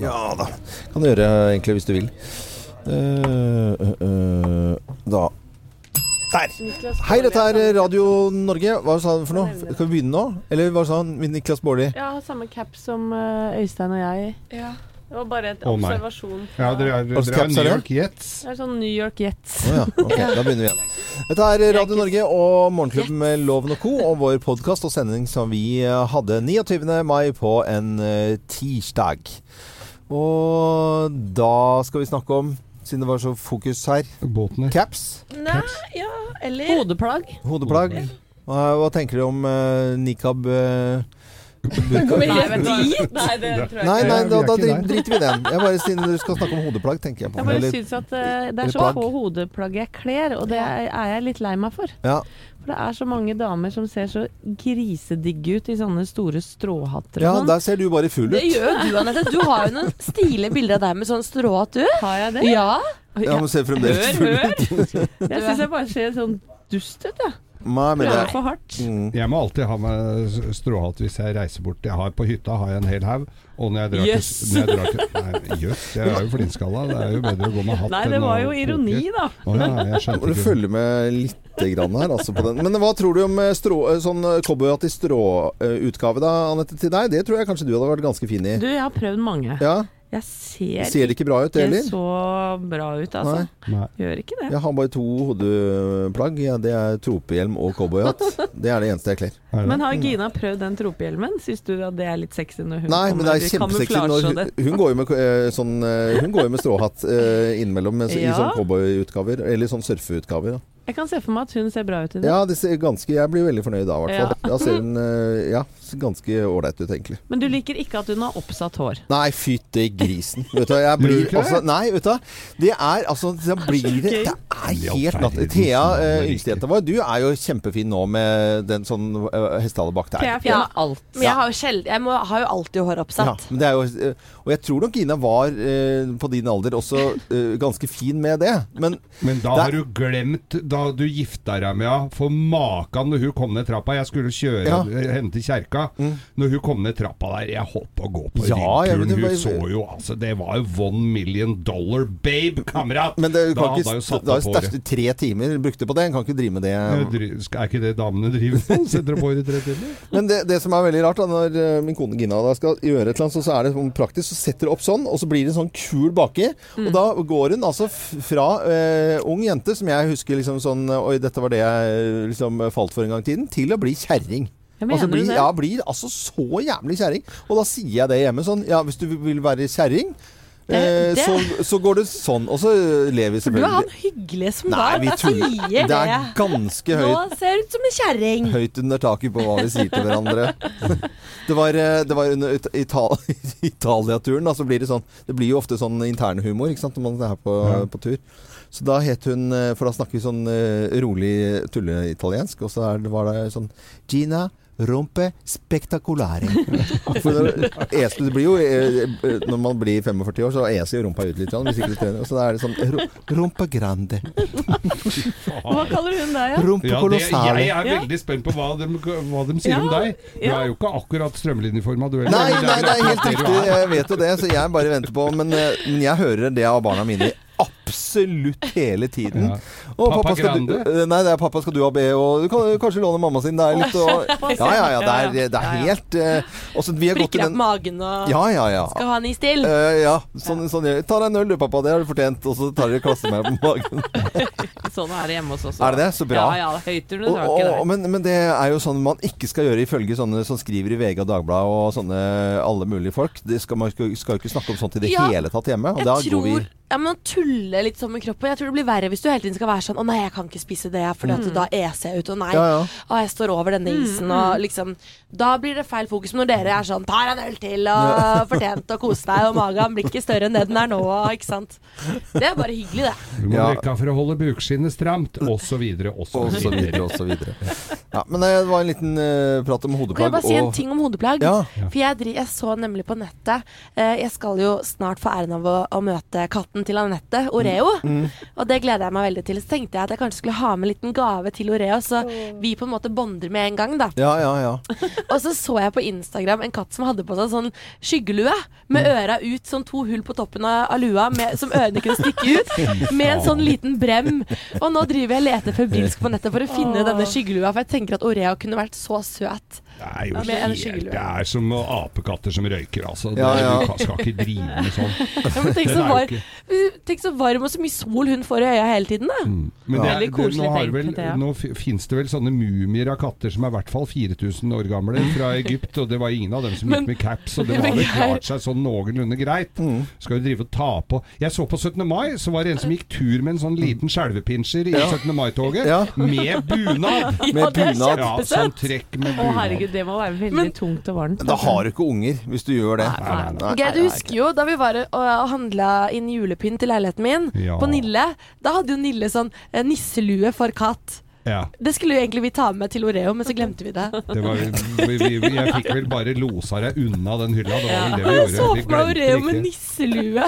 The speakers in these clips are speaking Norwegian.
Ja da. Kan du gjøre egentlig hvis du vil. Uh, eh, eh, da Der! Hei, dette er Radio Norge. Hva sa du for noe? Skal vi begynne nå? Eller hva sa han? Niklas Baarli? Ja, samme cap som Øystein og jeg. Det var bare et oh, observasjon. Ja, dere er, dere er caps er New? York Jets. Det er sånn New York Jets. Oh, ja. Ok, da begynner vi igjen. Dette er Radio Norge og Morgenklubben med Loven og Co. og vår podkast og sending som vi hadde 29. mai på en tirsdag. Og da skal vi snakke om, siden det var så fokus her, Båtene. caps. Nei, ja, eller Hodeplagg. Hodeplagg. Hva, hva tenker du om uh, nikab? Uh. Kommer Nei, helt vet du hva? dit. Nei, det tror jeg ikke. nei, vi da, da driter vi i den. Jeg bare Siden du skal snakke om hodeplagg, tenker jeg på Jeg bare syns at uh, det er så få hodeplagg jeg kler, og det er jeg litt lei meg for. Ja. For det er så mange damer som ser så grisedigge ut i sånne store stråhatter ja, sånn. der ser du bare full ut. Det gjør du, Anette. Du har jo noen stilige bilder av deg med sånn stråhatt, du. Har jeg det? Ja. Ja, men ser fremdeles Hør, full hør! ut. Jeg syns jeg bare ser sånn dust ut, jeg. Nei, men det for hardt. mm. Jeg må alltid ha med stråhatt hvis jeg reiser bort. Jeg har På hytta har jeg en hel haug. Og når jeg drar yes. til, Jøss, jøss. Jeg er jo flintskalla. Det er jo bedre å gå med hatt Nei, det var jo ironi, da. Å ja, du følger følge med lite grann her, altså, på den. Men hva tror du om eh, strå, eh, sånn eh, cowboyhatt i stråutgave, da, Anette, til deg? Det tror jeg kanskje du hadde vært ganske fin i. Du, jeg har prøvd mange. Ja, Jeg ser, Ser det ikke bra ut, det ikke så bra ut, altså. Nei. Nei. Gjør ikke det. Jeg har bare to hodeplagg. Ja, det er tropehjelm og cowboyhatt. Det er det eneste jeg kler. Er? Men har Gina prøvd den tropehjelmen? Syns du at det er litt sexy når hun Nei, men det er kommer kjempesexy når kamuflasje og hun, det? hun går jo med sånn Hun går jo med stråhatt innimellom i Ja. sånn cowboyutgaver. Eller sånn surfeutgaver. Da. Jeg kan se for meg at hun ser bra ut i det. Ja, det ser ganske Jeg blir veldig fornøyd da, i hvert fall. Ja. Da ser hun eh, ja, ser ganske ålreit ut, egentlig. Men du liker ikke at hun har oppsatt hår? Nei, fytti grisen. Vet du, jeg blir altså Nei, vet du. Det er altså Det, blir det Det er helt natt. Thea, navn, eh, yngstejenta vår, du er jo kjempefin nå med den sånn uh, hestehale bak der. Jeg er fin Ja. med alt. Men jeg har jo, sjeld, jeg må, har jo alltid hår Ja, oppsatt. men det er jo, eh, og jeg tror nok Gina var eh, på din alder også eh, ganske fin med det. Men Men da Det har du glemt da du gifta deg med henne. For makan når hun kom ned trappa Jeg skulle kjøre Ja. henne til kjerka. Mm. Når hun kom ned trappa der Jeg holdt på å gå på Ja, ryggturen. det var- Hun så jo altså Det var jo one million dollar babe, kamerat! Men det, du Da kan hadde jo satt jo håret. tre timer brukte på det. En kan ikke drive med det. Er ikke det damene driver med? Setter på i tre timer? Men det, det som er veldig rart, da, når eh, min kone Gina da skal gjøre et eller annet, så, så er det praktisk, så setter du opp sånn, og så blir det en sånn kul baki. Mm. Og da går hun altså fra eh, ung jente, som jeg husker liksom sånn Oi, dette var det jeg liksom falt for en gang i tiden, til å bli kjerring. Altså blir, ja, blir altså så jævlig kjerring. Og da sier jeg det hjemme sånn Ja, hvis du vil være kjerring, eh, Det- det- så, så går det sånn. Og så lever vi For du er han hyggelig hyggelige som Nei, da vi tuller. sier Det er ganske høyt. Nå ser du ut som en kjerring. Høyt under taket på hva vi sier til hverandre. Det var, eh, det var under It- Ital Italia-turen. Da, så blir det sånn Det blir jo ofte sånn internhumor ikke sant, når man er på, Ja. på tur. Så da het hun eh, For da snakker vi sånn eh, rolig tulleitaliensk. Og så er, var det sånn Gina rompe spectacolare. For det, blir jo eh, Når man blir 45 år, så eser jo rumpa ut litt. Hvis ikke du trener. Så da er det sånn ro- grande. Hva kaller hun deg, ja? Rumpa Ja, colossale. jeg er veldig spent på hva de, hva de sier Ja, om deg. Du ja. er jo ikke akkurat strømlinjeforma, du heller. Nei, nei, nei, det er helt riktig. Jeg vet jo det, så jeg bare venter på. Men, men jeg hører det av barna mine absolutt hele tiden. Ja. Og Pappa skal du, Grande? eh, nei, det er pappa skal du ha be, og du kan kanskje låne mamma sin. Det er litt og, Ja, ja, ja. Det er, det er helt uh, også, Vi har gått i Prikker deg den på magen og Ja, ja, ja. skal ha ny stil. Uh, ja, sånn, sånn Ta deg en øl du, pappa. Det har du fortjent. Og så tar dere klasse med på magen. Sånn er det hjemme hos oss. Er det det? Så bra. Ja, ja. Og, taket og, men, men det er jo sånn man ikke skal gjøre ifølge sånne som skriver i VG og Dagbladet og sånne alle mulige folk. Det skal, man skal jo ikke snakke om sånt i det Ja, hele tatt hjemme. Og Jeg da tror går vi ja, men Å tulle litt sånn med kroppen Jeg tror det blir verre hvis du hele tiden skal være sånn Å nei, jeg kan ikke spise det, for da eser jeg ut. Og nei, Ja, ja. å, jeg står over denne isen. Og liksom Da blir det feil fokus. Men når dere er sånn Tar en øl til og fortjent å kose deg, og magen blir ikke større enn det den er nå, ikke sant. Det er bare hyggelig, det. Du må Ja. drikke for å holde bukskinnet stramt, osv., og så osv. videre og så videre. Ja, men det var en liten uh, prat om hodeplagg. Kan jeg bare si en og ting om hodeplagg? Ja. For jeg, jeg så nemlig på nettet uh, Jeg skal jo snart få æren av å, å møte katten til Anette, Oreo. Mm. Og det gleder jeg meg veldig til. Så tenkte jeg at jeg kanskje skulle ha med en liten gave til Oreo, så vi på en måte bonder med en gang, da. Ja, ja, ja. Og så så jeg på Instagram en katt som hadde på seg sånn skyggelue med øra ut, sånn to hull på toppen av, av lua med, som ørene kunne stikke ut, med en sånn liten brem. Og nå driver jeg og leter febrilsk på nettet for å finne denne skyggelua, for jeg tenker at Oreo kunne vært så søt. Det er jo Ja, helt, det er som apekatter som røyker, altså. Ja, ja. Du skal ikke drive med sånn. Ja, men tenk, så var, tenk så varm og så mye sol hun får i øya hele tiden, da. Men Ja. det Veldig koselig det, nå, har vel, nå finnes det vel sånne mumier av katter som er i hvert fall 4000 år gamle fra Egypt, og det var ingen av dem som gikk med caps, og det Men var vel klart seg sånn noenlunde greit. Mm. Skal jo drive og ta på Jeg så på 17. mai, så var det en som gikk tur med en sånn liten skjelvepinsjer i 17. mai-toget, Ja. med bunad! Er bunad. Ja, sånn trekk med bunad. Herregud, det må være veldig Men- tungt og varmt. Da har du ikke unger, hvis du gjør det. Nei, nei, Nei. Geir, du husker jo da vi var og, og handla inn julepynt til leiligheten min, Ja. på Nille. Da hadde jo Nille sånn eh, nisselue for katt. Ja, Det skulle jo egentlig vi ta med til Oreo, men så glemte vi det. det var, vi, vi, vi, jeg fikk vel bare losa deg unna den hylla. Det var vel det vi Jeg så for meg Oreo med nisselue.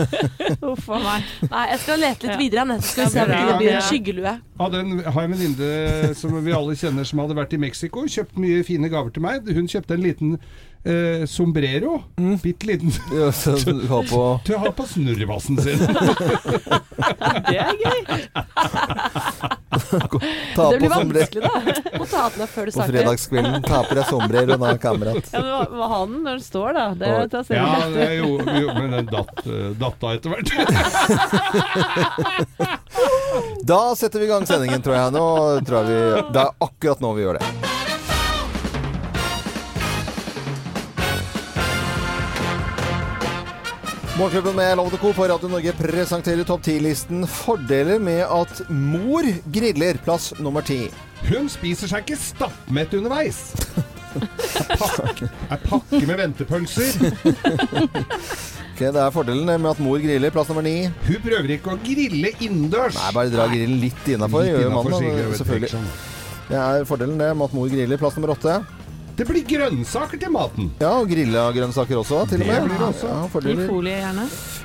Uff a meg. Nei, jeg skal lete litt videre, jeg. Skal vi se om det blir en skyggelue. Ja, den har jeg en venninne som vi alle kjenner som hadde vært i Mexico. Kjøpt mye fine gaver til meg. Hun kjøpte en liten eh, sombrero. Mm. Bitte liten. Ja, så du har på Til å ha på snurrebassen sin. Det er gøy. Ta Det blir vanskelig, da. Må ta den av før du på starter. fredagskvelden. taper jeg sombrero og kamerat. Ja, men hva, har den når den står, da? Det Oi. tar Ja, det det, jo, jo, men den datt, eh, datt av etter hvert. Da setter vi i gang sendingen, tror jeg. Nå tror jeg vi Det er akkurat nå vi gjør det. Morgenklubben med Lovende Co. på Radio Norge presenterer topp 10-listen fordeler med at mor griller plass nummer ti. Hun spiser seg ikke stappmett underveis. Er pakke, er pakke med ventepølser. Ok, Det er fordelen med at mor griller plass nummer ni. Hun prøver ikke å grille innendørs. Nei, bare dra grillen litt innafor. Selvfølgelig. Det er fordelen det med at mor griller plass nummer åtte. Det blir grønnsaker til maten. Ja, og grilla grønnsaker også, til og Det med. blir det også. Ja, I folie, gjerne.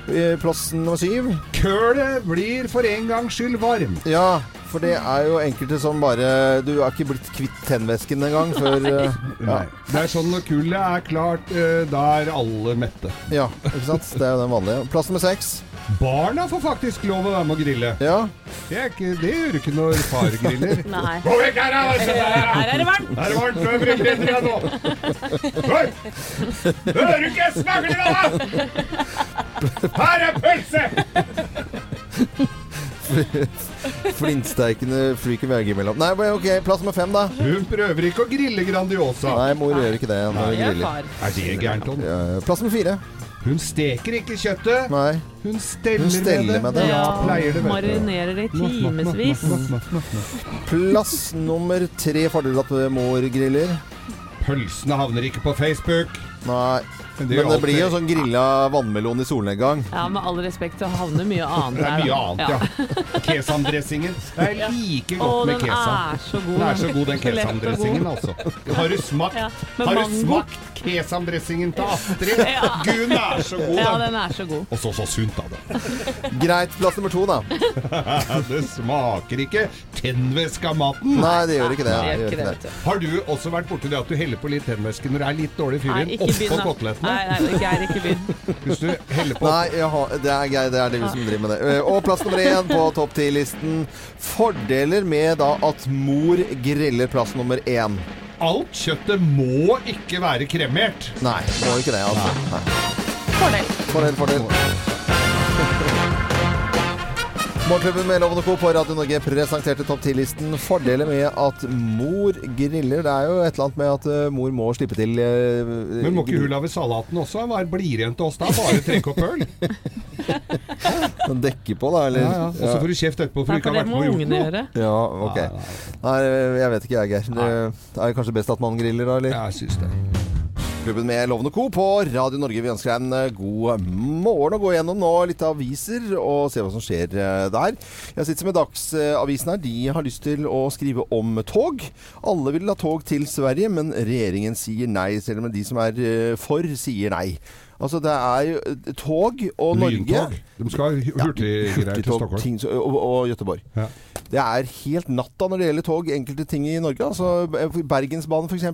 Eh, Plass nummer syv. Kølet blir for en gangs skyld varm. Ja, for det er jo enkelte som bare Du er ikke blitt kvitt tennvæsken engang før eh, ja. Nei. Det er sånn når kullet er klart, eh, da er alle mette. ja, ikke sant? Det er jo den vanlige. Plass nummer seks. Barna får faktisk lov å være med å grille. Ja. Det, er ikke, det gjør ikke når far griller. Nei. Gå vekk her, da! Her er det varmt! Her er det varmt, nå. Hør! Hører du ikke? Smaker det da? Her er pølse! Flintsteikende fryker veggimellom. Nei, ok, plass nummer fem, da. Hun prøver ikke å grille Grandiosa. Nei, mor gjør ikke det Nei, er Er det gærent, Tom? Plass nummer fire. Hun steker ikke kjøttet. Nei. Hun steller, Hun steller med det. Ja, pleier det, vet du. Marinerer det i timevis. Plass nummer tre. Fordel at mor griller. Pølsene havner ikke på Facebook. Nei. Men Men gjør det blir jo sånn grilla vannmelon i solnedgang. Ja, med all respekt, det havner mye annet Det er der. mye annet, ja. Kesamdressingen. Det er like godt med den kesam. er så god. Den er så god, den kesamdressingen, altså. Har du smakt, Ja, med har du smakt kesamdressingen til Astrid? Ja. Gud, den er så god, Ja, den. er så god. Og så så sunt, da. det. Greit. Plass nummer to, da. Det smaker ikke tennvæske av maten. Nei, det gjør ikke det. Ja, det gjør ikke det. Har du også vært borti det at du heller på litt tennvæske når det er litt dårlig fyr Nei, inn, ikke oppå kotelettene? Nei, nei, Geir, ikke begynn. Hvis du heller på Nei, har, det er Geir. Det er det vi som driver med det. Eh, Og plass nummer én på topp ti-listen. Fordeler med da at mor griller plass nummer én. Alt kjøttet må ikke være kremert. Nei, må ikke det, altså. Nei. Fordel. Fordel, fordel. Morgenklubben med Lovende Co. på Radio Norge presenterte topp 10-listen. Fordeler med at mor griller. Det er jo et eller annet med at eh, mor må slippe til uh, Men må ikke hun lage salaten også? Hva blir igjen til oss da? Bare trekk opp øl? Den dekker på, da, eller? Ja, ja. Og så får du kjeft etterpå for du ikke har vært med og gjort noe. gjøre. Ja, ok. Nei, jeg vet ikke jeg, Geir. Det er kanskje best at man griller, da, eller? Jeg syns det. Klubben med Lovende Co. på Radio Norge. Vi ønsker deg en eh, god morgen og gå gjennom nå litt aviser og se hva som skjer eh, der. Jeg sitter med Dagsavisen her. De har lyst til å skrive om tog. Alle vil ha tog til Sverige, men regjeringen sier nei, selv om de som er eh, for, sier nei. Altså, det er jo eh, tog og Norge Lyntog. De skal ha hu- hurtiggreier til Stockholm. ting, og, og Gøteborg. Ja. Det er helt natta når det gjelder tog, enkelte ting i Norge. Altså, Bergensbanen f.eks.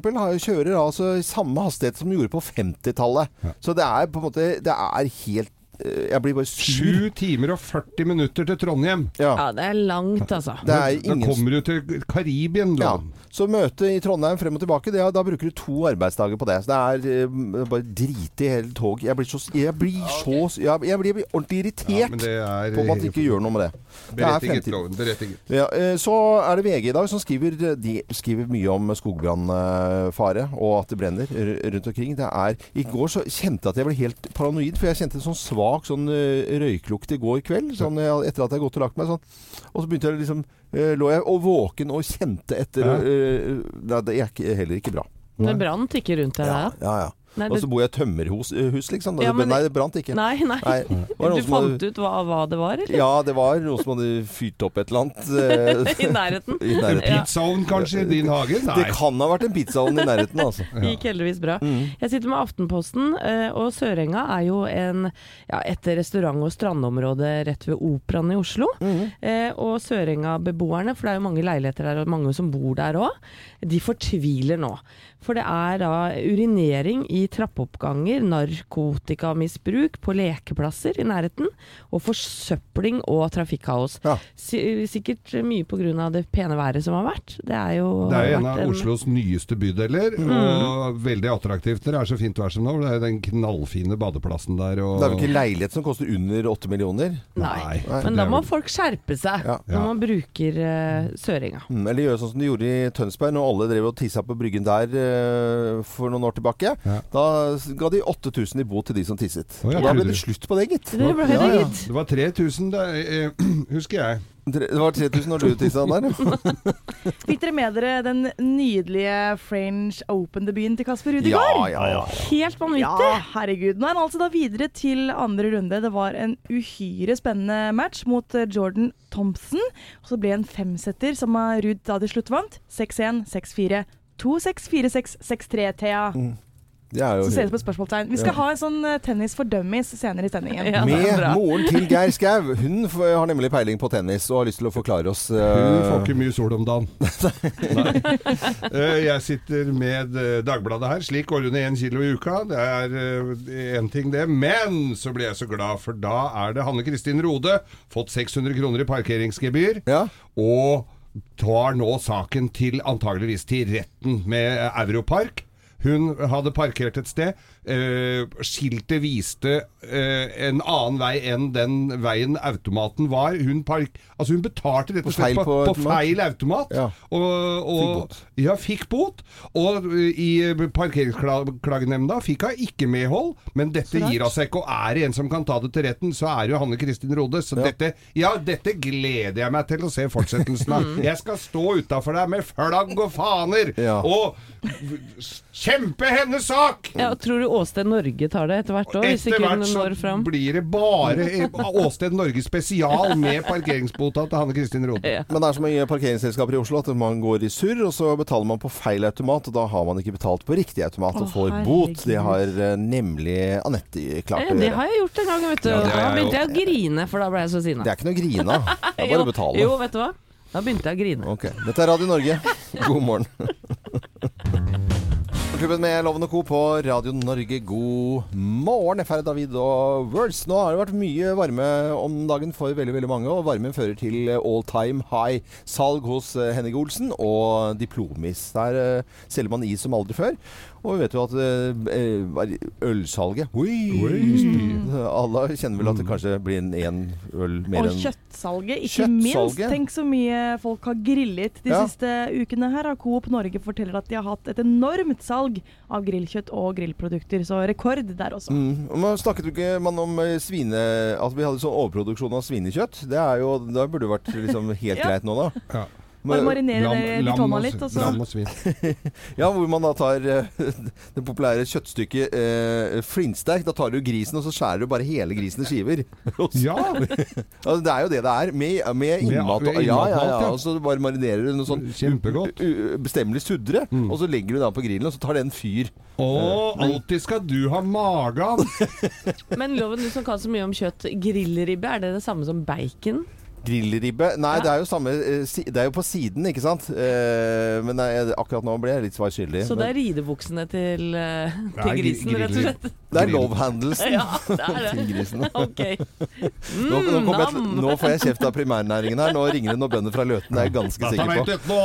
kjører altså i samme hastighet som de gjorde på 50-tallet. Ja. Så det er på en måte Det er helt eh, Jeg blir bare sur. 7 timer og 40 minutter til Trondheim. Ja. Ja, det er langt, altså. Det er Da ingen kommer du til Karibien, ja. Så møtet i Trondheim frem og tilbake, det, er- da bruker du to arbeidsdager på det. Så det er eh, bare drit i hele tog. Jeg blir så Jeg blir, så, jeg, jeg blir ordentlig irritert Ja, men det er på at man ikke gjør noe med det. Det er berettiget, fremtid. Loven. Berettiget. Ja, eh, så er det VG i dag som skriver De skriver mye om skogbrannfare og at det brenner r- rundt omkring. Det er, I går så kjente jeg at jeg ble helt paranoid, for jeg kjente en sånn svak sånn eh, røyklukt i går kveld. Sånn, etter at jeg har gått og lagt meg. Sånn. Og så begynte jeg liksom eh, lå jeg og våken og kjente etter Ja. eh, Det er heller ikke bra. Det brant ikke rundt deg Ja, ja, ja. Nei, Og så bor jeg i et tømmerhus, eh, hus, liksom. Ja, men- nei, det brant ikke. nei, nei. Nei, Du fant hadde- ut hva, hva det var, eller? Ja, det var noen som hadde fyrt opp et eller annet. eh, I nærheten. i nærheten. Ja. Pizzaovn kanskje i din hage? Nei. Det kan ha vært en pizzaovn i nærheten, altså. Det gikk heldigvis bra. Mm. Jeg sitter med Aftenposten, eh, og Sørenga er jo en, ja, et restaurant- og strandområde rett ved Operaen i Oslo. Eh, og Sørenga-beboerne, for det er jo mange leiligheter der og mange som bor der òg, de fortviler nå. For det er da urinering i trappeoppganger, narkotikamisbruk på lekeplasser i nærheten, og forsøpling og trafikkaos. Ja. Si- Sikkert mye pga. det pene været som har vært. Det er jo Det er jo en av av Oslos nyeste bydeler, Mm. og veldig attraktivt det er så fint vær som nå. Det er jo den knallfine badeplassen der. Og... Det er jo ikke leilighet som koster under åtte millioner? Nei. Nei. Men da må vel- folk skjerpe seg Ja. når man bruker uh, søringa. Mm, eller gjøre sånn som de gjorde i Tønsberg, når alle drev og tissa på bryggen der eh, for noen år tilbake. Ja. Da ga de 8000 i bot til de som tisset. Oh, ja, og da ble det slutt på det, gitt. Det ble det, ja, ja. Det var 3000, det, eh, husker jeg. Det var 3000 når du tissa der. ja. Fikk dere med dere den nydelige French Open-debuten til Kasper Ruud Ja, ja, ja. Helt vanvittig! Ja, herregud. Nå er han altså da videre til andre runde. Det var en uhyre spennende match mot eh, Jordan Thompson. Og så ble det en femsetter som eh, Ruud da til slutt vant. 6-1, 6-4. 2-6, 4-6, 6-3, Thea. Det er jo Så ser det på spørsmålstegn. Vi skal Ja. ha en sånn eh, tennis for dummies senere i sendingen. Ja, Med moren til Geir Skau. Hun har nemlig peiling på tennis og har lyst til å forklare oss Hun eh, får ikke mye sol om dagen. Nei. Eh, Jeg sitter med Dagbladet her. Slik går hun ned én kilo i uka. Det er én ting, det. Men så blir jeg så glad, for da er det Hanne Kristin Rode. Fått 600 kroner i parkeringsgebyr. Ja. Og tar nå saken til antageligvis til retten med Europark. Hun hadde parkert et sted. Eh, skiltet viste eh, en annen vei enn den veien automaten var. Hun, park altså hun betalte rett På og slett på, på på, automat? feil automat. Ja. Og, og, Fikk bot. Ja, fikk bot. Og eh, i Parkeringsklagenemnda fikk hun ikke medhold, men dette gir hun seg ikke. Og er det en som kan ta det til retten, så er det jo Hanne Kristin Rode. Så Ja. dette, ja, dette gleder jeg meg til å se fortsettelsen av. Jeg skal stå utafor der med flagg og faner Ja. og kjempe hennes sak! Ja, tror du Åsted Norge tar det etter hvert òg, hvis Etter ikke hvert den så når fram? blir det bare Åsted Norge spesial med parkeringsbota til Hanne Kristin Rode. Ja. Men det er så mange parkeringsselskaper i Oslo at man går i surr, og så betaler man på feil automat, og da har man ikke betalt på riktig automat og får bot. Det har eh, nemlig Anette klart Ja, å det har jeg gjort en gang, vet du. Ja, da begynte jeg å grine, for da ble jeg så sinna. Det er ikke noe å grine av. Det er bare å betale. Jo, vet du hva? Da begynte jeg å grine. Ok. Dette er Radio Norge. God morgen. Klubben med Lovende Co. på Radio Norge, god morgen. FR David og Words. Nå har det vært mye varme om dagen for veldig veldig mange, og varmen fører til all time high salg hos eh, Henning Olsen og Diplomis. Der eh, selger man is som aldri før. Og vi vet jo at eh, var ølsalget Oi! Alle kjenner vel at det kanskje blir en én øl mer enn Og kjøttsalget, ikke minst. Tenk så mye folk har grillet de Ja. siste ukene her. Coop Norge forteller at de har hatt et enormt salg av grillkjøtt og grillprodukter. Så rekord der også. Mm. Men Man snakket jo ikke man om eh, svine... At vi hadde sånn overproduksjon av svinekjøtt. Det er jo, det burde vært liksom helt Ja. greit nå, da. Ja. Bare marinere Lam- det i tonna litt, og Lam og svin. Ja, hvor man da tar uh, det populære kjøttstykket uh, flintsteik. Da tar du grisen, og så skjærer du bare hele grisen i skiver. Ja, Ja, det er jo det det er. Med, med innmat. og- Ja, ja, ja. ja. Og så bare marinerer du noe sånn Kjempegodt. bestemmelig suddre. Mm. Og så legger du den på grillen, og så tar den fyr. Å, alltid skal du ha magen! Men Loven, du som kan så mye om kjøtt. Grillribbe, er det det samme som bacon? Grillribbe Nei, Ja. det er jo samme eh, si- Det er jo på siden, ikke sant? Eh, men nei, akkurat nå ble jeg litt svar skyldig. Så det er ridebuksene til, eh, Nei, til grisen, grill- rett og slett? det er love handelsen Ja, det er til det. grisen. Ok. Nå, nå, Mm, kommer jeg, til- nå får jeg kjeft av primærnæringen her. Nå ringer det noen bønder fra Løten, det er jeg ganske sikker på.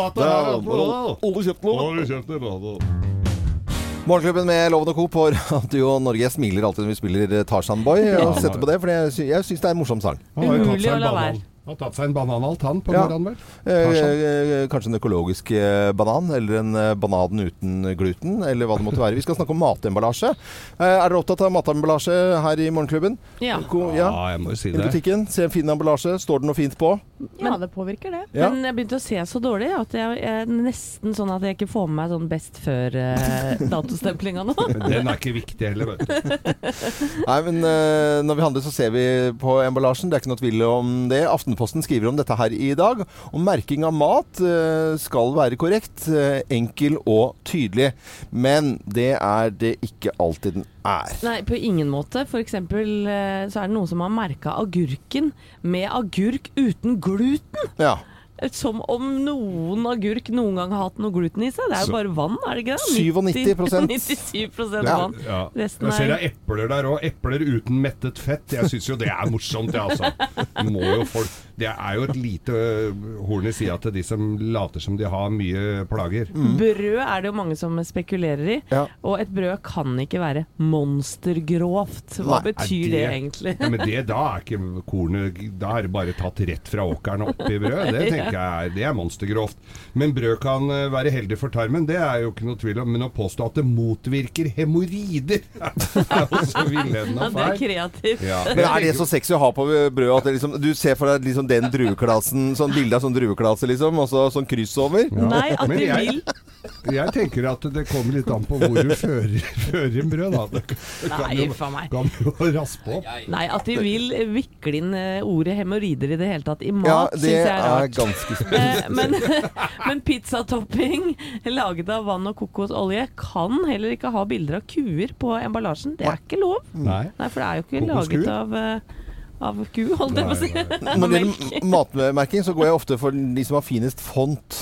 Morgenklubben med Loven og Co. på Radio Norge. Jeg smiler alltid når vi spiller eh, Tarzan Boy. Og setter på det, for jeg, sy jeg syns det er en morsom sang. Umulig å la være. Han har tatt seg en bananalt, han, på Ja. morgenen, vel? Kanskje. Eh, kanskje en økologisk eh, banan, eller en eh, banan uten gluten, eller hva det måtte være. Vi skal snakke om matemballasje. Eh, er dere opptatt av matemballasje her i Morgenklubben? Ja. ja. ja. jeg må jo si I butikken, se en fin emballasje. Står det noe fint på? Ja, det påvirker det. Ja. Men jeg begynte å se så dårlig at jeg, jeg er nesten sånn at jeg ikke får med meg sånn best før-datostemplinga nå. Men den er ikke viktig heller, vet du. Nei, men uh, når vi handler så ser vi på emballasjen. Det er ikke noe tvil om det. Aftenposten skriver om dette her i dag. Og merking av mat uh, skal være korrekt, uh, enkel og tydelig. Men det er det ikke alltid den er. Nei, på ingen måte. For eksempel eh, så er det noen som har merka agurken med agurk uten gluten. Ja. Som om noen agurk noen gang har hatt noe gluten i seg. Det er jo bare vann, er det ikke det? 97%. 97 Ja. vann. Ja. Resten Jeg ser det er er epler der òg. Epler uten mettet fett. Jeg syns jo det er morsomt, det, altså. Må jo folk Det er jo et lite øh, horn i sida til de som later som de har mye plager. Brød er det jo mange som spekulerer i. Ja. Og et brød kan ikke være monstergrovt. Hva Nei, betyr det, det- egentlig? Ja, men det, da er ikke kornet Da er det bare tatt rett fra åkeren og opp i brød. Det tenker jeg er, det er monstergrovt. Men brød kan øh, være heldig for tarmen, det er jo ikke noe tvil om. Men å påstå at det motvirker hemoroider, er også villedende og feil. Ja, det er kreativt. Ja. Men er det så sexy å ha på brød at det liksom, du ser for deg liksom den drueklassen, sånn bilde av sånn drueklasse, liksom, og så sånn kryss over? Ja. Nei, at du vil Jeg tenker at det kommer litt an på hvor du fører, fører inn brød, da. Det kan Nei, jo- for meg. kan jo raspe opp. Nei, at de vil vikle inn eh, ordet hemoroider i det hele tatt i mat, Ja, syns det jeg er er rart. ganske spesielt. men, men pizzatopping laget av vann og kokosolje kan heller ikke ha bilder av kuer på emballasjen. Det er ikke lov. Nei. Nei, for det er jo ikke laget av, eh, av ku, holdt jeg på å si. Når det gjelder matmerking, så går jeg ofte for de som har finest font.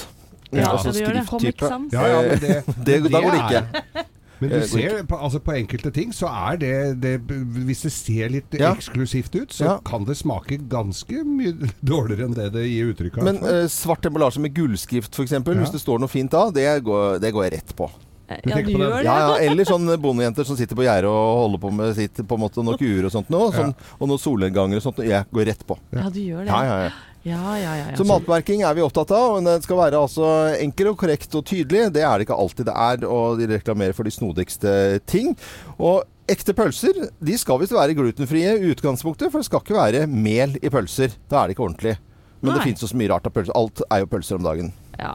Ja, altså så du gjør det. Comic. Sans. Ja, ja, men det, Det, da går det er- ikke. Men du Eh, ser, på, altså på enkelte ting så er det, det Hvis det ser litt Ja. eksklusivt ut, så Ja. kan det smake ganske mye dårligere enn det det gir uttrykk av. Men uh, svart emballasje med gullskrift, f.eks., Ja. hvis det står noe fint da, det går, det går jeg rett på. Ja, du på gjør det. Ja, ja, Eller sånne bondejenter som sitter på gjerdet og holder på med sitt på en måte noen kuer og sånt noe. Sånn, Og noen solnedganger og sånt. Jeg går rett på. Ja, du gjør det. Ja, ja, ja. Ja, ja, ja, ja. Så matmerking er vi opptatt av. Men den skal være altså enkel og korrekt og tydelig. Det er det ikke alltid det er, og de reklamerer for de snodigste ting. Og ekte pølser de skal visst være glutenfrie i utgangspunktet, for det skal ikke være mel i pølser. Da er det ikke ordentlig. Men det Nei. fins jo så mye rart av pølser. Alt er jo pølser om dagen. ja.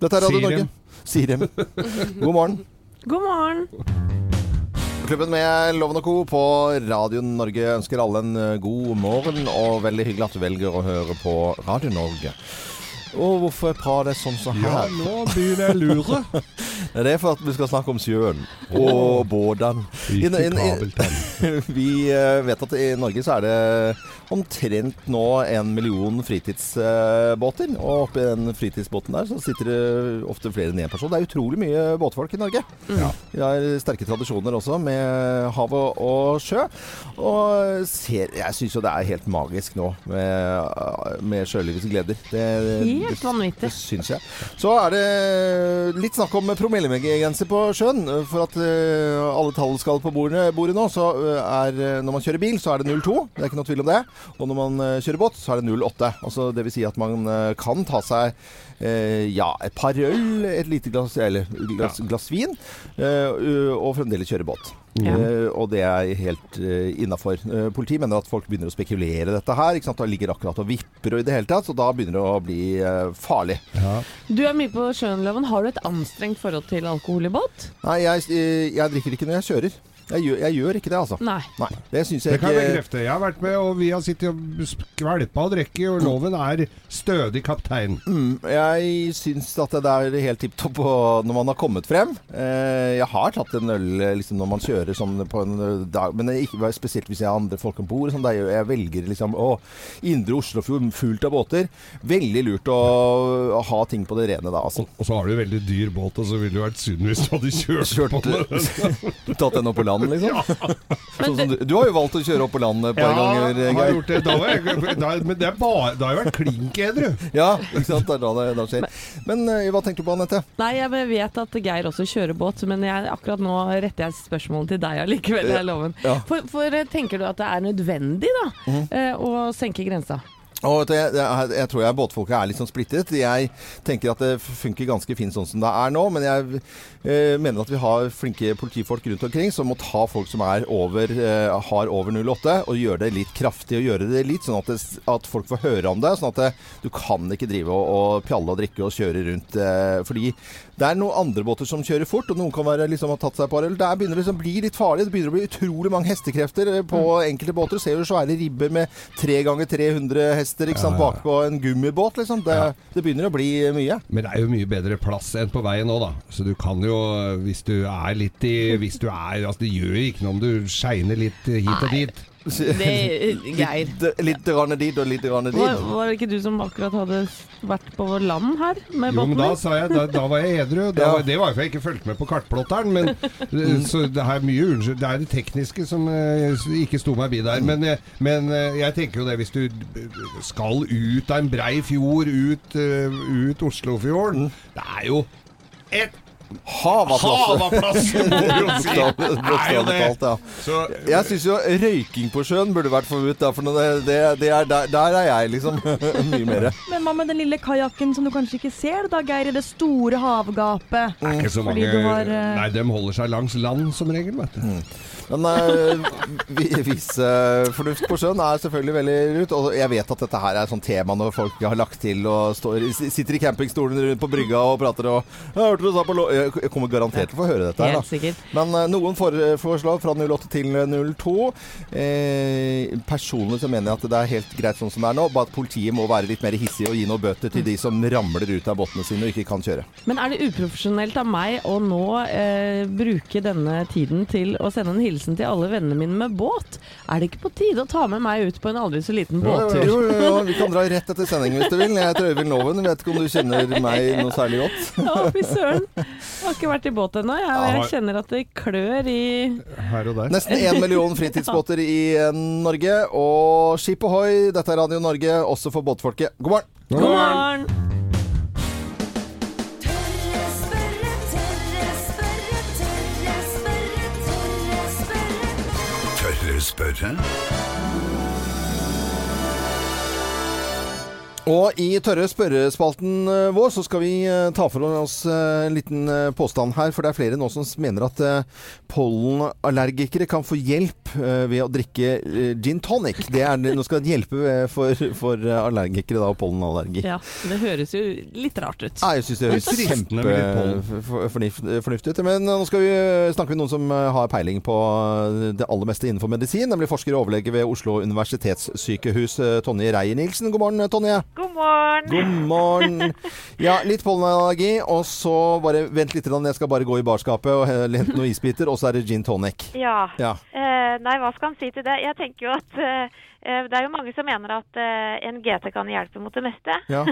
Dette er Radio. Norge. Sirem. God morgen. God morgen. Klubben med Loven og Co. på Radio Norge ønsker alle en eh, god morgen, og veldig hyggelig at du velger å høre på Radio Norge. Og hvorfor jeg det sånn som Ja, her? nå begynner jeg lure. Det er for at vi skal snakke om sjøen og båtene. Vi eh, vet at i Norge så er det omtrent nå en million fritidsbåter. Og oppi den fritidsbåten der så sitter det ofte flere enn én person. Det er utrolig mye båtfolk i Norge. Ja. Vi har sterke tradisjoner også med hav og, og sjø. Og ser, jeg syns jo det er helt magisk nå med, med sjølivets gleder. Det, Helt vanvittig. Det syns jeg. Så er det litt snakk om promillegrense på sjøen. For at uh, alle tall skal på bordet, bordet nå, så eh, er eh, når man kjører bil, så er det 0,2. Det er ikke noe tvil om det. Og når man eh, kjører båt, så er det 0,8. Altså, det vil si at man eh, kan ta seg eh, ja, et par øl, et lite glass, eller glass, glass vin, eh, og fremdeles kjøre båt. Ja. Eh, og det er helt uh, innafor. Uh, politiet mener at folk begynner å spekulere dette her. Ikke sant? Da ligger akkurat og vipper og i det hele tatt, så da begynner det å bli uh, farlig. Du er mye på sjøen, Loven. Har du et anstrengt forhold til alkohol i båt? Nei, jeg, jeg drikker ikke når jeg kjører. Jeg gjør, jeg gjør ikke det, altså. Nei. Nei, det syns Det jeg kan jeg ikke bekrefte. Jeg har vært med, og vi har sittet og skvelpa og drukket, og loven er stødig kaptein. Mm, jeg syns at det er helt tipp topp når man har kommet frem. Eh, jeg har tatt en øl liksom, når man kjører sånn på en eh, dag, men er ikke spesielt hvis jeg har andre folk om bord. Sånn, jeg, jeg velger liksom å, Indre Oslofjord fullt av båter. Veldig lurt å, å ha ting på det rene da, altså. Og så har du veldig dyr båt, og så ville det vært synd hvis du hadde kjørt, Kjørt på den. Tatt den opp på land, liksom. Sånn som du, du har jo valgt å kjøre opp på land et par ganger, jeg har gjort det. Da var jeg, da, men det, er bare, da har jeg vært klink edru. Ja, ikke sant. Det er da det da skjer. Men eh, hva tenker du på, Anette? Nei, jeg vet at Geir også kjører båt, men jeg, akkurat nå retter jeg spørsmålet til deg allikevel, jeg loven. Ja. For, for eh, tenker du at det er nødvendig da, Mhm. eh, å senke grensa? Og jeg, jeg, jeg tror jeg båtfolket er litt sånn splittet. Jeg tenker at det funker ganske fint sånn som det er nå, men jeg eh, mener at vi har flinke politifolk rundt omkring som må ta folk som er over, eh, har over 08, og gjøre det litt kraftig og gjøre det litt sånn at, det, at folk får høre om det. Sånn at det, du kan ikke drive og, og pjalle og drikke og kjøre rundt. Eh, fordi det er noen andre båter som kjører fort, og noen kan være, liksom, ha tatt seg et par øl. Det begynner liksom å bli litt farlig. Det begynner å bli utrolig mange hestekrefter på på enkelte båter. Ser du svære ribber med tre ganger 300 hester ikke sant, bakpå en gummibåt. Liksom. Det, det begynner å bli mye. Men det er jo mye bedre plass enn på veien nå, da. Så du kan jo, hvis du er litt i Hvis du er Altså, det gjør jo ikke noe om du skeiner litt hit og dit. Det, Geir. Litt, litt grann dit og litt grann dit. Var, var det ikke du som akkurat hadde vært på land her med Jo, men da sa jeg Da, da var jeg edru. Da Ja. Det var jo for jeg ikke fulgte med på kartplotteren. Men, eh, så det er mye unnskyld. Det er det tekniske som eh, ikke sto meg bi der. Men, eh, men eh, jeg tenker jo det hvis du skal ut av en brei fjord, ut, eh, ut Oslofjorden Det er jo et Hav av plass. hav av plass! må vi jo si. Bokstav- Det jo Bokstavelig det. talt, ja. Jeg syns jo røyking på sjøen burde vært forbudt. For det, det, det er, der, der er jeg liksom mye mer. Men hva med den lille kajakken som du kanskje ikke ser, da, Geir? I det store havgapet. det er ikke så Fordi mange du har, eh, Nei, de holder seg langs land som regel, vet du. Men uh, visefornuft på sjøen er selvfølgelig veldig lurt. Og jeg vet at dette her er et sånt tema når folk har lagt til og står, sitter i campingstolen rundt på brygga og prater og Jeg hørte du sa på lo-» Jeg kommer garantert til å få høre dette her, da. Men uh, noen fore- foreslår fra 08 til 02. Eh, personlig så mener jeg at det er helt greit sånn som det er nå, bare at politiet må være litt mer hissig og gi noen bøter til de som ramler ut av båtene sine og ikke kan kjøre. Men er det uprofesjonelt av meg å nå eh, bruke denne tiden til å sende en hilsen til alle vennene mine med båt? Er det ikke på tide å ta med meg ut på en aldri så liten båttur? Jo, jo, jo, vi kan dra rett etter sending hvis du vil. Jeg heter Øyvind Loven. Vet ikke om du kjenner meg noe særlig godt. Ja, fy søren. Jeg har ikke vært i båt ennå. Jeg, jeg kjenner at det klør i Her og der. Nesten én million fritidsbåter i eh, Norge. Og skip ohoi, dette er Radio Norge, også for båtfolket. God morgen! God morgen! Tørre Og i tørre spørrespalten eh, vår så skal vi eh, ta for oss eh, en liten påstand her. For det er flere nå som mener at pollenallergikere kan få hjelp ved å drikke gin tonic. Det er, nå skal det hjelpe for, for allergikere da, og pollenallergi. Ja, det høres jo litt rart ut. Nei, jeg syns det høres kjempefornuftig ut. Men nå skal vi snakke med noen som har peiling på det aller meste innenfor medisin, nemlig forsker og overlege ved Oslo universitetssykehus, eh, Tonje Reier-Nielsen. God morgen, Tonje. God morgen. God morgen. Ja, litt pollenallergi, og så bare vent litt. Jeg skal bare gå i barskapet og hente noen isbiter, og så er det gin tonic. Ja. Ja. Eh, nei, hva skal han si til det? Jeg tenker jo at eh, eh, det er jo mange som mener at eh, en GT kan hjelpe mot det meste. ja.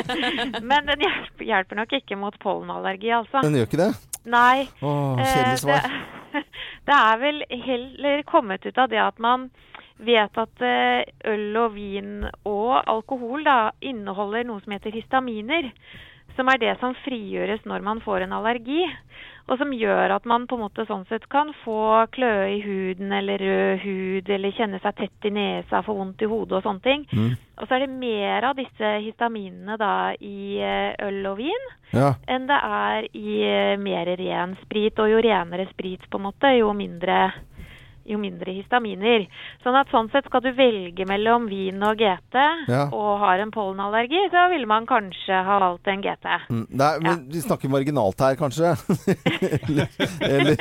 Men den hjelper, hjelper nok ikke mot pollenallergi, altså. Den gjør ikke det? Nei. Åh, eh, kjedelig svar. det, det er vel heller kommet ut av det at man vet at eh, øl og vin og alkohol da inneholder noe som heter histaminer. som er det som frigjøres når man får en allergi. Og som gjør at man på en måte sånn sett kan få kløe i huden eller rød hud eller kjenne seg tett i nesa, få vondt i hodet og sånne ting. Mm. Og så er det mer av disse histaminene da i eh, øl og vin Ja. enn det er i eh, mer ren sprit. Og jo renere sprit, på en måte, jo mindre, jo mindre histaminer. Sånn at sånn sett skal du velge mellom vin og GT Ja. og har en pollenallergi, så ville man kanskje ha valgt en GT. Mm. nei, er, men Vi snakker marginalt her, kanskje? eller, eller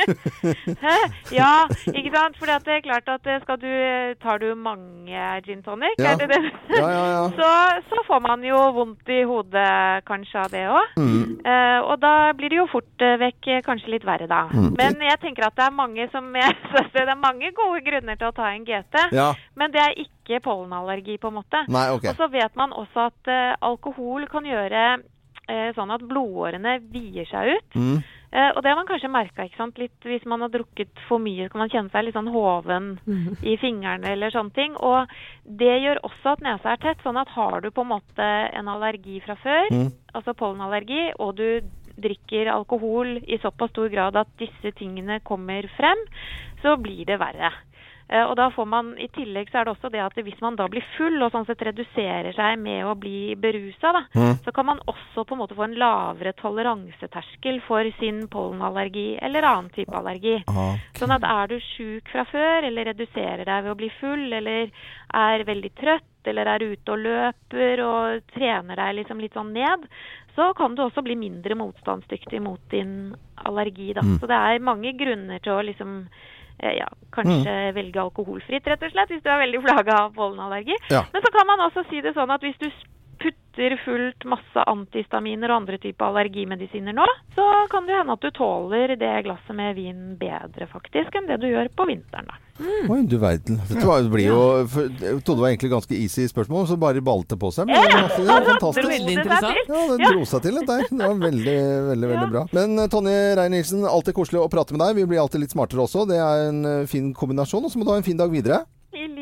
Ja, ikke sant? For det er klart at eh, skal du, tar du mange gin tonic, Ja. er det det? Ja, ja, ja. Så, så får man jo vondt i hodet kanskje av det òg. Mm. Eh, og da blir det jo fort eh, vekk eh, kanskje litt verre, da. Mm. Men jeg tenker at det er mange som jeg det er mange gode grunner til å ta en GT. Ja. Men det er ikke pollenallergi, på en måte. Nei, okay. Og så vet man også at uh, alkohol kan gjøre uh, sånn at blodårene vier seg ut. Mm. Uh, og det har man kanskje merka litt hvis man har drukket for mye. Så kan man kjenne seg litt sånn hoven i fingrene eller sånne ting. Og det gjør også at nesa er tett. Sånn at har du på en måte en allergi fra før, Mm. altså pollenallergi, og du drikker alkohol i såpass stor grad at disse tingene kommer frem, så blir det verre. Eh, Og da får man, I tillegg så er det også det at hvis man da blir full og sånn sett reduserer seg med å bli berusa, da, Mm. så kan man også på en måte få en lavere toleranseterskel for sin pollenallergi eller annen type allergi. Okay. Sånn at er du sjuk fra før, eller reduserer deg ved å bli full, eller er veldig trøtt, eller er ute og løper og trener deg liksom litt sånn ned, så kan du også bli mindre motstandsdyktig mot din allergi. Da. Mm. Så det er mange grunner til å liksom ja, kanskje velge alkoholfritt, rett og slett, hvis du er veldig plaga av pollenallergi. Ja. Men så kan man også si det sånn at hvis du putter fullt masse antihistaminer og andre typer allergimedisiner nå, så kan det hende at du tåler det glasset med vin bedre faktisk enn det du gjør på vinteren. da. Oi, du verden. Dette var, det blir jo for, Jeg trodde det var egentlig ganske easy spørsmål, så bare ballet det på seg. Men det, var- fantastisk. Veldig interessant. Ja, det dro seg til dette her. Det var veldig, veldig veldig bra. Men eh, Tonje Rein-Nielsen, alltid koselig å prate med deg. Vi blir alltid litt smartere også. Det er en eh, fin kombinasjon. Og så må du ha en fin dag videre.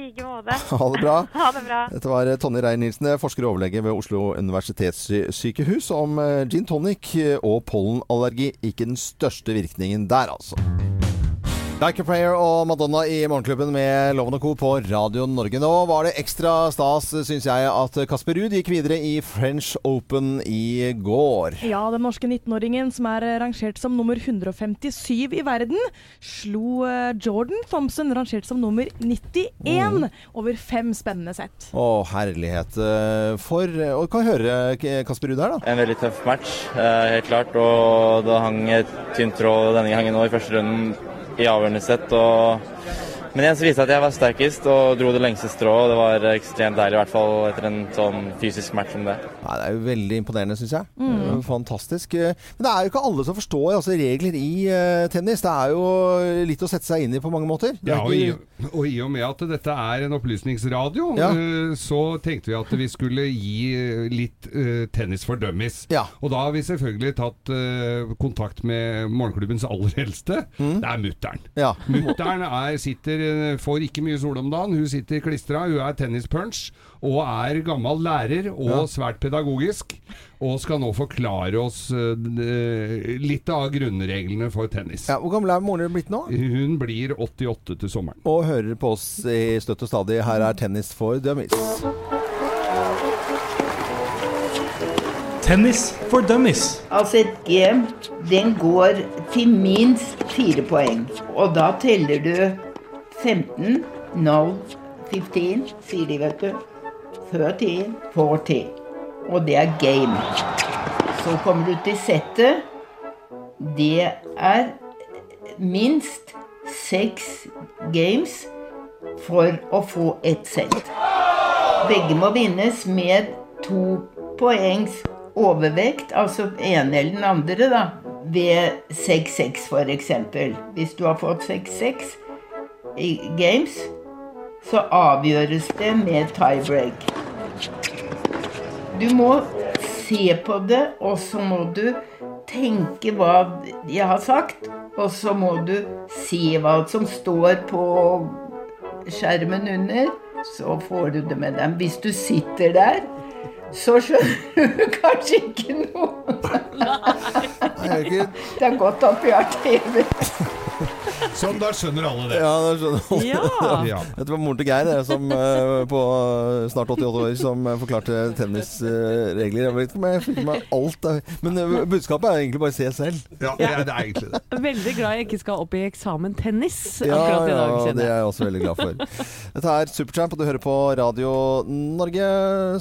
Like måte. Ha det bra. Ha det bra. Dette var eh, Tonje Reier-Nilsen, forsker og overlege ved Oslo universitetssykehus, om eh, gin tonic og pollenallergi. Ikke den største virkningen der, altså. Like a Prayer og Madonna i Morgenklubben med Loven og Co. på Radio Norge. Nå var det ekstra stas, syns jeg, at Kasper Ruud gikk videre i French Open i går. Ja, den norske 19-åringen som er eh, rangert som nummer 157 i verden, slo eh, Jordan Thompson, rangert som nummer 91, over fem spennende sett. Å, herlighet. eh, For Og kan høre Kasper Ruud her, da. En veldig tøff match, helt klart. Og det hang et tynt tråd denne gangen òg i første runden i avgjørende sett. Og... Men igjen så viste det at jeg var sterkest og dro det lengste strået. og Det var ekstremt deilig, i hvert fall etter en sånn fysisk match som det. Nei, det er jo veldig imponerende, syns jeg. Er Fantastisk. Eh, Men det er jo ikke alle som forstår altså, regler i uh, tennis. Det er jo litt å sette seg inn i på mange måter. Ja, og i, og i og med at dette er en opplysningsradio, Ja. uh, så tenkte vi at vi skulle gi eh, litt uh, tennis for dummies. Ja. Og da har vi selvfølgelig tatt eh, kontakt med morgenklubbens aller eldste. Mm. Det er mutter'n. Ja. Mutter'n er- sitter, eh, får ikke mye sol om dagen. Hun sitter klistra. Hun er tennispunch og er gammel lærer og Ja. svært pedagogisk. Og skal nå forklare oss eh, litt av grunnreglene for tennis. Ja, hvor gammel er moren din blitt nå? Hun blir 88 til sommeren. Og hører på oss i støtt og stadig. Her er Tennis for dummies. Tennis for dummies. Altså et game, den går til minst fire poeng. Og da teller du 15, 0, 15, sier de, vet du. 13, 40. Og det er game. Så kommer du til settet. Det er minst seks games for å få ett sett. Begge må vinnes med to poengs overvekt, altså ene eller den andre, da, ved 6-6 f.eks. Hvis du har fått 6-6 i games, så avgjøres det med tiebreak. Du må se på det, og så må du tenke hva jeg har sagt, og så må du se hva som står på skjermen under, så får du det med dem. Hvis du sitter der, så skjønner du kanskje ikke noe. Det er godt at vi har TV. Sånn, da skjønner alle det. Ja, da skjønner alle Ja. Ja. Dette var moren til Geir, det, som eh, på snart 88 år, som eh, forklarte tennisregler. Jeg vet ikke om jeg fikk med meg alt. der. Men eh, budskapet er egentlig bare se selv. Ja, det er, det er egentlig det. Veldig glad jeg ikke skal opp i eksamen tennis Ja, akkurat i dag. ja, det er jeg også veldig glad for. Dette er Supertramp, og du hører på Radio Norge.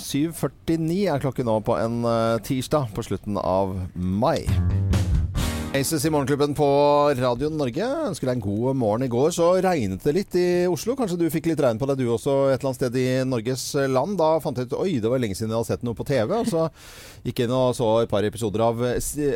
7.49 er klokken nå på en eh, tirsdag på slutten av mai. Aces i Morgenklubben på Radio Norge. Ønsker deg en god morgen. I går så regnet det litt i Oslo. Kanskje du fikk litt regn på deg du også et eller annet sted i Norges land. Da fant jeg ut oi, det var lenge siden jeg hadde sett noe på TV. Og så gikk jeg inn og så et par episoder av,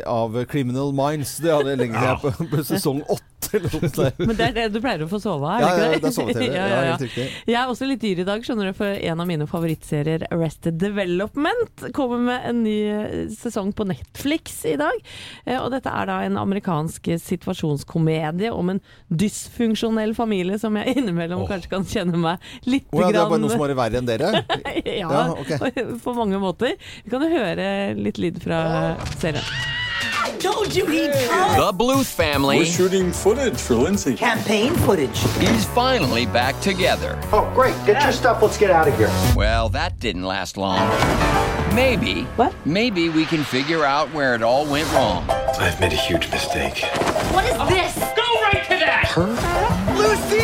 av Criminal Minds. Det hadde lenge siden jeg på, på sesong åtte. Men det er det du pleier å få sove av, Ja, ja, det er sove-TV. ja, Ja, ja. Jeg er også litt dyr i dag, skjønner du, for en av mine favorittserier, Arrested Development, kommer med en ny eh, sesong på Netflix i dag. Eh, Og dette er da en amerikansk situasjonskomedie om en dysfunksjonell familie som jeg innimellom oh. kanskje kan kjenne meg litt oh, ja, det er bare noe som er verre enn dere? ja, Ja, ok. på mange måter. Vi kan jo høre litt lyd fra serien. The Bluth family We're shooting footage for Lindsay. Campaign footage. is finally back together. Oh, great. Get your stuff. Let's get out of here. Well, that didn't last long. Maybe. What? Maybe we can figure out where it all went wrong. I've made a huge mistake. What is this? Go right to that!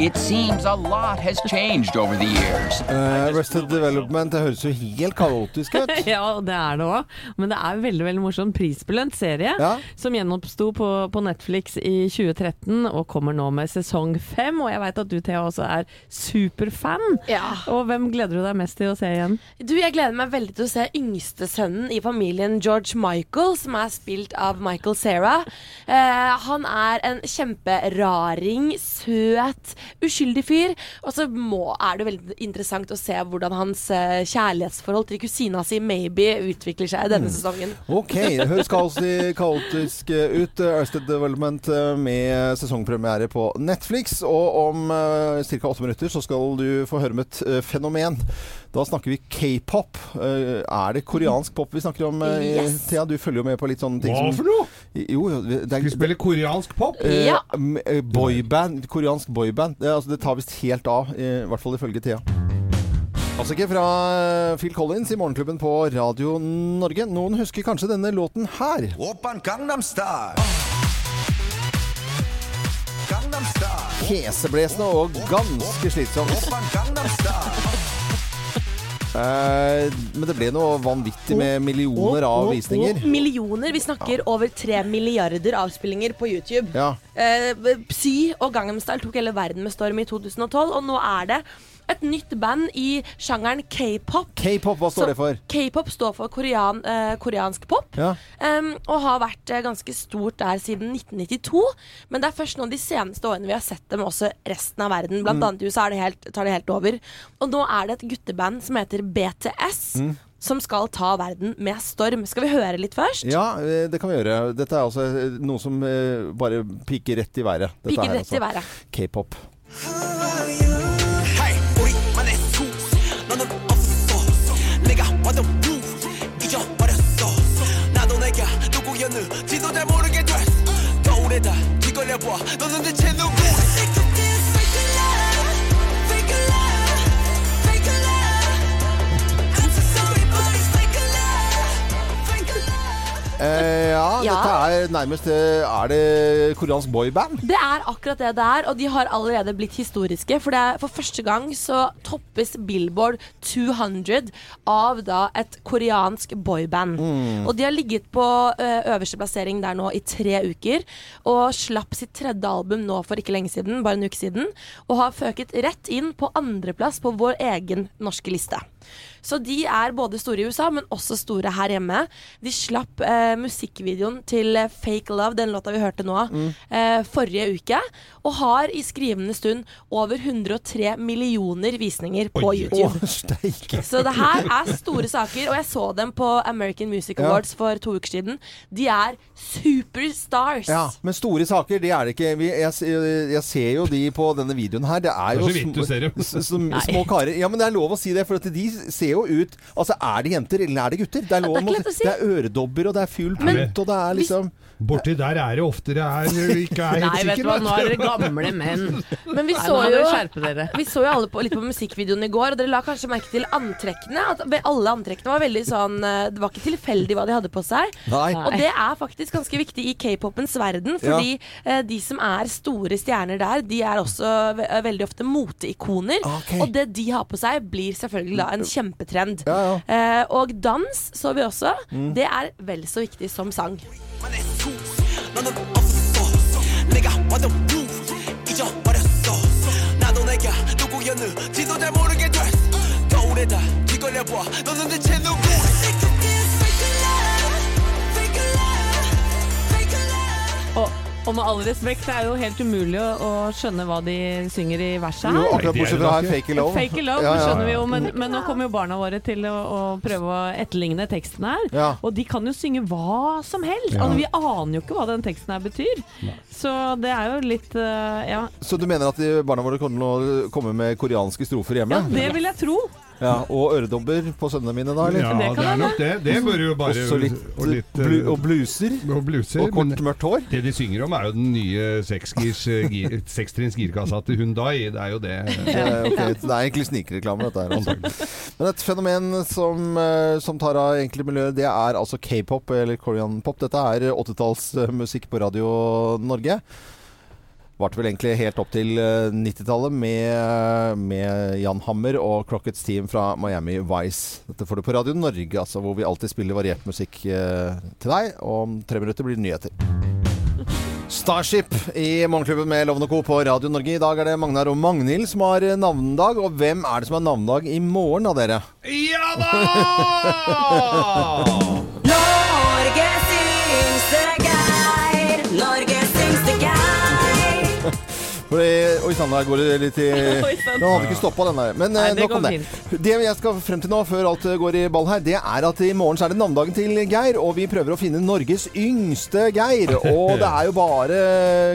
It seems a lot has changed over the years. Uh, Rested Development, det høres jo helt kaotisk ut. Ja, det er det òg. Men det er veldig veldig morsom prisbelønt serie Ja. som gjenoppsto på, på Netflix i 2013 og kommer nå med sesong fem. Og jeg veit at du Thea også er superfan. Ja. Og hvem gleder du deg mest til å se igjen? Du, Jeg gleder meg veldig til å se yngstesønnen i familien George Michael, som er spilt av Michael Cera. Uh, han er en kjemperaring, søt, uskyldig fyr. Og så må, er det veldig interessant å se hvordan hans eh, kjærlighetsforhold til kusina si Maybe utvikler seg i denne sesongen. Ok, det høres kaotisk, kaotisk ut. Ørsted Development eh, med sesongpremiere på Netflix. Og om uh, ca. åtte minutter så skal du få høre om et uh, fenomen. Da snakker vi k-pop. Uh, er det koreansk pop vi snakker om? eh, Yes. Thea, du følger jo med på litt sånne ting Hva som for noe? Jo, det er, Vi spille koreansk pop. Eh, Ja. eh, Boyband. Koreansk boyband. Det, altså, det tar visst helt av, i hvert fall ifølge Thea. Altså ikke fra eh, Phil Collins i Morgenklubben på Radio Norge. Noen husker kanskje denne låten her. Oppan Gangnam Style. Gangnam Style. Heseblesende og ganske slitsomt. Eh, men det ble noe vanvittig med millioner av visninger. Millioner. Vi snakker over tre milliarder avspillinger på YouTube. Ja. Eh, Psy og Gangnam Style tok hele verden med storm i 2012, og nå er det et nytt band i sjangeren k-pop. K-pop, hva står Så det for? K-pop står for korean, eh, koreansk pop, Ja. Um, og har vært eh, ganske stort der siden 1992. Men det er først nå de seneste årene vi har sett dem også resten av verden. Mm. Blant annet i USA er det helt, tar det helt over. Og nå er det et gutteband som heter BTS. Mm. Som skal ta verden med storm. Skal vi høre litt først? Ja, eh, det kan vi gjøre. Dette er altså eh, noe som eh, bare piker rett i været. Dette Piker rett i altså. været. K-pop. Though the Eh, ja, Ja. dette er nærmest eh, Er det koreansk boyband? Det er akkurat det det er, og de har allerede blitt historiske. For, det er, for første gang så toppes Billboard 200 av da et koreansk boyband. Og de har ligget på ø, øverste plassering der nå i tre uker. Og slapp sitt tredje album nå for ikke lenge siden, bare en uke siden. Og har føket rett inn på andreplass på vår egen norske liste. Så de er både store i USA, men også store her hjemme. De slapp eh, musikkvideoen til Fake Love, den låta vi hørte nå, Mm. eh, forrige uke. Og har i skrivende stund over 103 millioner visninger på YouTube. Å. Så det her er store saker, og jeg så dem på American Music Ja. Awards for to uker siden. De er superstars. Ja, men store saker, det er det ikke. Vi, jeg, jeg ser jo de på denne videoen her. Det er jo så vidt du ser dem. s- s- små karer. Ja, men det er lov å si det, for at de ser jo ut Altså, er det jenter, eller er det gutter? Det er, lov, Det er ikke lett å si. det er øredobber, og det er full punt, og det er liksom Borti der er det ofte det er ikke er helt Nei, vet du hva, nå er dere gamle menn. Men vi så jo. Vi så jo alle på, litt på musikkvideoen i går, og dere la kanskje merke til antrekkene. At alle antrekkene var veldig sånn eh, Det var ikke tilfeldig hva de hadde på seg. Nei. Og det er faktisk ganske viktig i k-popens verden, fordi ja. de som er store stjerner der, de er også ve eh, veldig ofte moteikoner. Okay. Og det de har på seg, blir selvfølgelig da en kjempetrend. Eh, og dans så vi også. Mm. Det er vel så viktig som sang. 너는 없어. 내가 와도 move 잊어버렸어. 나도 내가 누구였는지도 잘 모르게 됐어. 거울에다 뒤걸려봐. 너는 대체 누구 Og, og med all respekt, det er jo helt umulig å, å skjønne hva de synger i verset her. Jo, akkurat bortsett fra fake love. Fake love Ja, ja. skjønner vi jo, men, men nå kommer jo barna våre til å, å prøve å etterligne teksten her. Ja. Og de kan jo synge hva som helst. Ja. Altså, vi aner jo ikke hva den teksten her betyr. Så det er jo litt uh, ja. Så du mener at de barna våre kommer til å komme med koreanske strofer hjemme? ja, det vil jeg tro. Ja, Og øredobber på sønnene mine, da? eller? Ja, det, er nok det. Det bør jo bare Også litt, og litt, blu, eh, og bluser. og bluser. Og kort, mørkt hår. Det de synger om, er jo den nye seksgirs, eh, gir- girkassa til Hundai. Det er jo det. Det er, ok, det er egentlig snikreklame, dette her. Altså. Men et fenomen som, eh, som tar av egentlig miljøet, det er altså k-pop, eller korean pop. Dette er 80-tallsmusikk på Radio Norge. Varte vel egentlig helt opp til eh, 90-tallet med, med Jan Hammer og Crockets Team fra Miami Vice. Dette får du på Radio Norge, altså, hvor vi alltid spiller variert musikk eh, til deg. Og om tre minutter blir det nyheter. Starship i Morgenklubben med Lovende Co. på Radio Norge. I dag er det Magnar og Magnhild som har eh, navnedag. Og hvem er det som har navnedag i morgen av dere? Ja da! For, Oi sann, der går det litt i. Den hadde ikke stoppa, den der. Men Nei, eh, nok om det. Det jeg skal frem til nå, før alt går i ball her, det er at i morgen så er det navnedagen til Geir. Og vi prøver å finne Norges yngste Geir. Og det er jo bare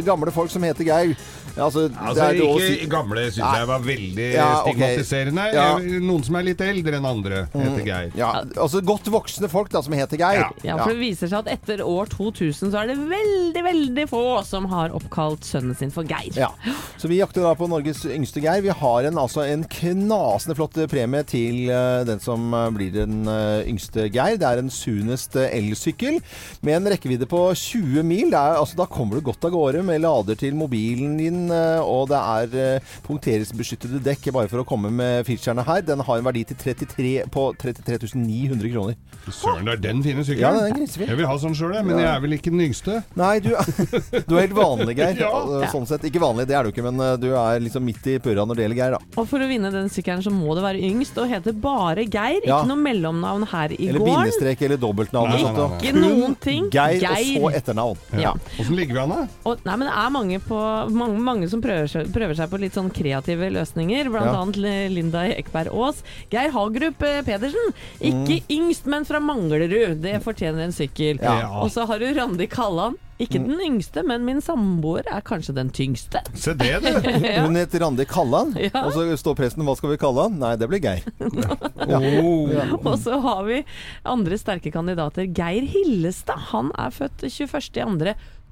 gamle folk som heter Geir. Altså, det Altså, er ikke si- gamle syns jeg var veldig Ja, okay. stigmatiserende. Ja. Eh, Noen som er litt eldre enn andre, heter Geir. Ja, altså godt voksne folk da, som heter Geir. Ja, for det viser seg at etter år 2000 så er det veldig, veldig få som har oppkalt sønnen sin for Geir. Ja. Så vi jakter da på Norges yngste Geir. Vi har en, altså, en knasende flott premie til eh, den som eh, blir den eh, yngste Geir. Det er en Sunest eh, elsykkel med en rekkevidde på 20 mil. Det er, altså, da kommer du godt av gårde med lader til mobilen din, eh, og det er uh, punkteringsbeskyttede dekk bare for å komme med featurene her. Den har en verdi til 33, på 33 900 kroner. Søren, det er den fine sykkelen. Ja, den. Jeg vil ha sånn sjøl, men Ja. jeg er vel ikke den yngste. Nei, du, du er helt vanlig, Geir. Ja. Altså, Sånn sett. Ikke vanlig, det er du ikke, men eh, du er liksom midt i purra når det gjelder Geir, da. Og for å vinne den sykkelen så må det være yngst og hete bare Geir. Ja. Ikke noe mellomnavn her i Eller gården. bindestrek eller dobbeltnavn. Nei, nei, da. Ikke noen ting. Geir, Geir. og så etternavn. Ja. Åssen ligger vi an, da? Nei, men det er mange, på, mange, mange som prøver seg, prøver seg på litt sånn kreative løsninger. Blant Ja. annet Linda Ekberg Aas. Geir Hagerup eh, Pedersen. Ikke Mm. yngst, men fra Manglerud. Det fortjener en sykkel. Ja. Og så har du Randi Kalland. Ikke Mm. den yngste, men min samboer er kanskje den tyngste. Se det, du. Ja. Hun heter Randi Kalland, Ja. og så står presten 'Hva skal vi kalle han?' Nei, det blir Geir. Ja. Oh. Ja. Og så har vi andre sterke kandidater. Geir Hillestad. Han er født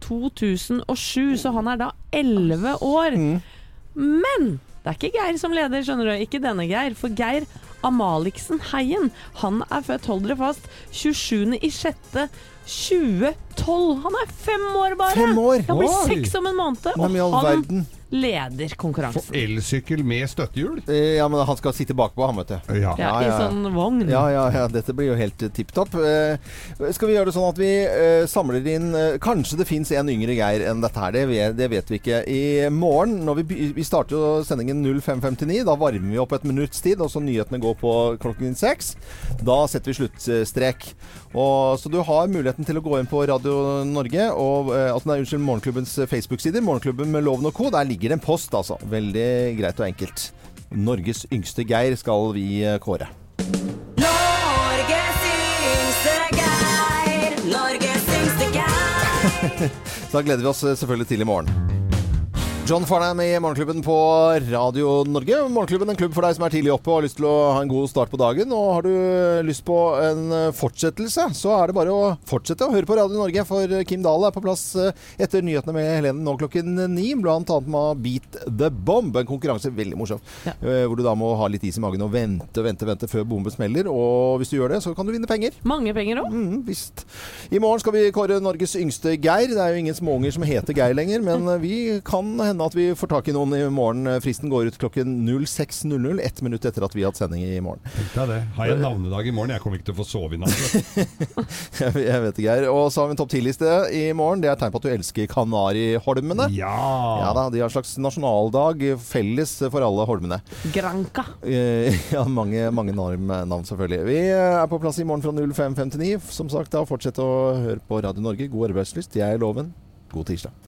21.2.2007, så han er da 11 år. Men det er ikke Geir som leder, skjønner du. Ikke denne Geir. For Geir Amaliksen Heien, han er født, hold dere fast, 27.6. 2012. Han er fem år bare! Fem år? Han blir Oi. seks om en måned, Hvem i all og han verden? leder konkurransen. For Elsykkel med støttehjul? Eh, Ja, men han skal sitte bakpå, han, vet du. Ja. Ja, I sånn vogn. Ja, ja, ja, dette blir jo helt tipp topp. Eh, skal vi gjøre det sånn at vi eh, samler inn eh, Kanskje det fins en yngre Geir enn dette her, det vet, det vet vi ikke. I morgen, når vi, vi starter jo sendingen 05.59, da varmer vi opp et minutts tid, og så nyhetene går på klokken seks. Da setter vi sluttstrek. Og, så du har muligheten til å gå inn på Radio Norge, og, eh, altså, nei, unnskyld, Morgenklubbens Facebook-sider, Morgenklubben med Loven og Co. Der ligger det en post, altså. Veldig greit og enkelt. Norges yngste Geir skal vi eh, kåre. Norges yngste Geir. Norges yngste Geir. Så da gleder vi oss eh, selvfølgelig til i morgen. John Farnham i Morgenklubben på Radio Norge. Morgenklubben en klubb for deg som er tidlig oppe og har lyst til å ha en god start på dagen. Og har du lyst på en eh, fortsettelse, så er det bare å fortsette å høre på Radio Norge. For Kim Dahl er på plass eh, etter nyhetene med Helene nå klokken ni. Blant annet med Beat the Bomb. En konkurranse veldig morsom. Ja. Hvor du da må ha litt is i magen og vente, vente, vente før bomben smeller. Og hvis du gjør det, så kan du vinne penger. Mange penger òg. Mm, visst. I morgen skal vi kåre Norges yngste Geir. Det er jo ingen småunger som heter Geir lenger, men eh, vi kan hende at vi får tak i noen i morgen. Fristen går ut klokken 06.00, ett minutt etter at vi har hatt sending i morgen. Det det. Har jeg navnedag i morgen? Jeg kommer ikke til å få sove i natt. Jeg vet ikke, Geir. Og så har vi en topp ti-liste i morgen. Det er tegn på at du elsker Kanariholmene. Ja! Ja da, De har en slags nasjonaldag felles for alle holmene. Granca. Eh, Ja, mange, mange navn, navn, selvfølgelig. Vi er på plass i morgen fra 05.59. Som sagt, da fortsett å høre på Radio Norge. God arbeidslyst. Jeg er Loven. God tirsdag.